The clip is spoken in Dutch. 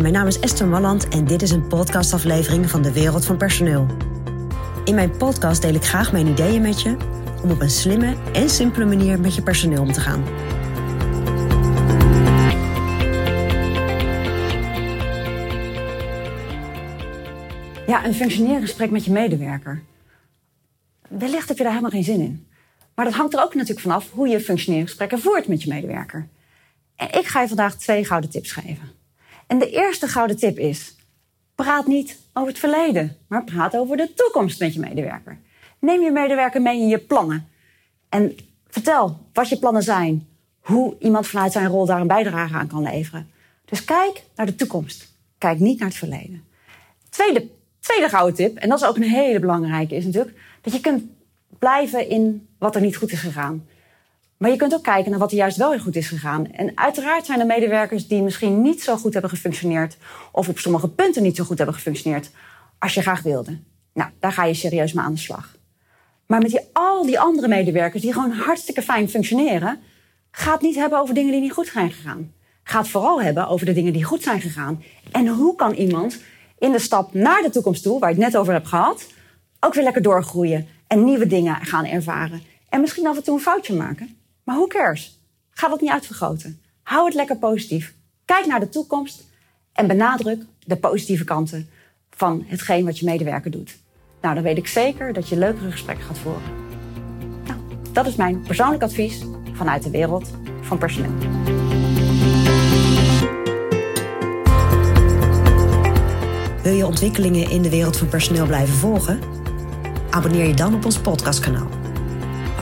Mijn naam is Esther Malland en dit is een podcastaflevering van de Wereld van Personeel. In mijn podcast deel ik graag mijn ideeën met je om op een slimme en simpele manier met je personeel om te gaan. Ja, een functionerend gesprek met je medewerker. Wellicht heb je daar helemaal geen zin in. Maar dat hangt er ook natuurlijk vanaf hoe je functionerende gesprekken voert met je medewerker. En ik ga je vandaag twee gouden tips geven. En de eerste gouden tip is: praat niet over het verleden, maar praat over de toekomst met je medewerker. Neem je medewerker mee in je plannen. En vertel wat je plannen zijn, hoe iemand vanuit zijn rol daar een bijdrage aan kan leveren. Dus kijk naar de toekomst. Kijk niet naar het verleden. Tweede, tweede gouden tip, en dat is ook een hele belangrijke, is natuurlijk dat je kunt blijven in wat er niet goed is gegaan. Maar je kunt ook kijken naar wat er juist wel heel goed is gegaan. En uiteraard zijn er medewerkers die misschien niet zo goed hebben gefunctioneerd. of op sommige punten niet zo goed hebben gefunctioneerd. als je graag wilde. Nou, daar ga je serieus mee aan de slag. Maar met die, al die andere medewerkers die gewoon hartstikke fijn functioneren. ga het niet hebben over dingen die niet goed zijn gegaan. Ga het vooral hebben over de dingen die goed zijn gegaan. En hoe kan iemand in de stap naar de toekomst toe, waar je het net over hebt gehad. ook weer lekker doorgroeien en nieuwe dingen gaan ervaren. En misschien af en toe een foutje maken. Maar who cares? Ga dat niet uitvergroten. Hou het lekker positief. Kijk naar de toekomst en benadruk de positieve kanten van hetgeen wat je medewerker doet. Nou, dan weet ik zeker dat je leukere gesprekken gaat voeren. Nou, dat is mijn persoonlijk advies vanuit de wereld van personeel. Wil je ontwikkelingen in de wereld van personeel blijven volgen? Abonneer je dan op ons podcastkanaal.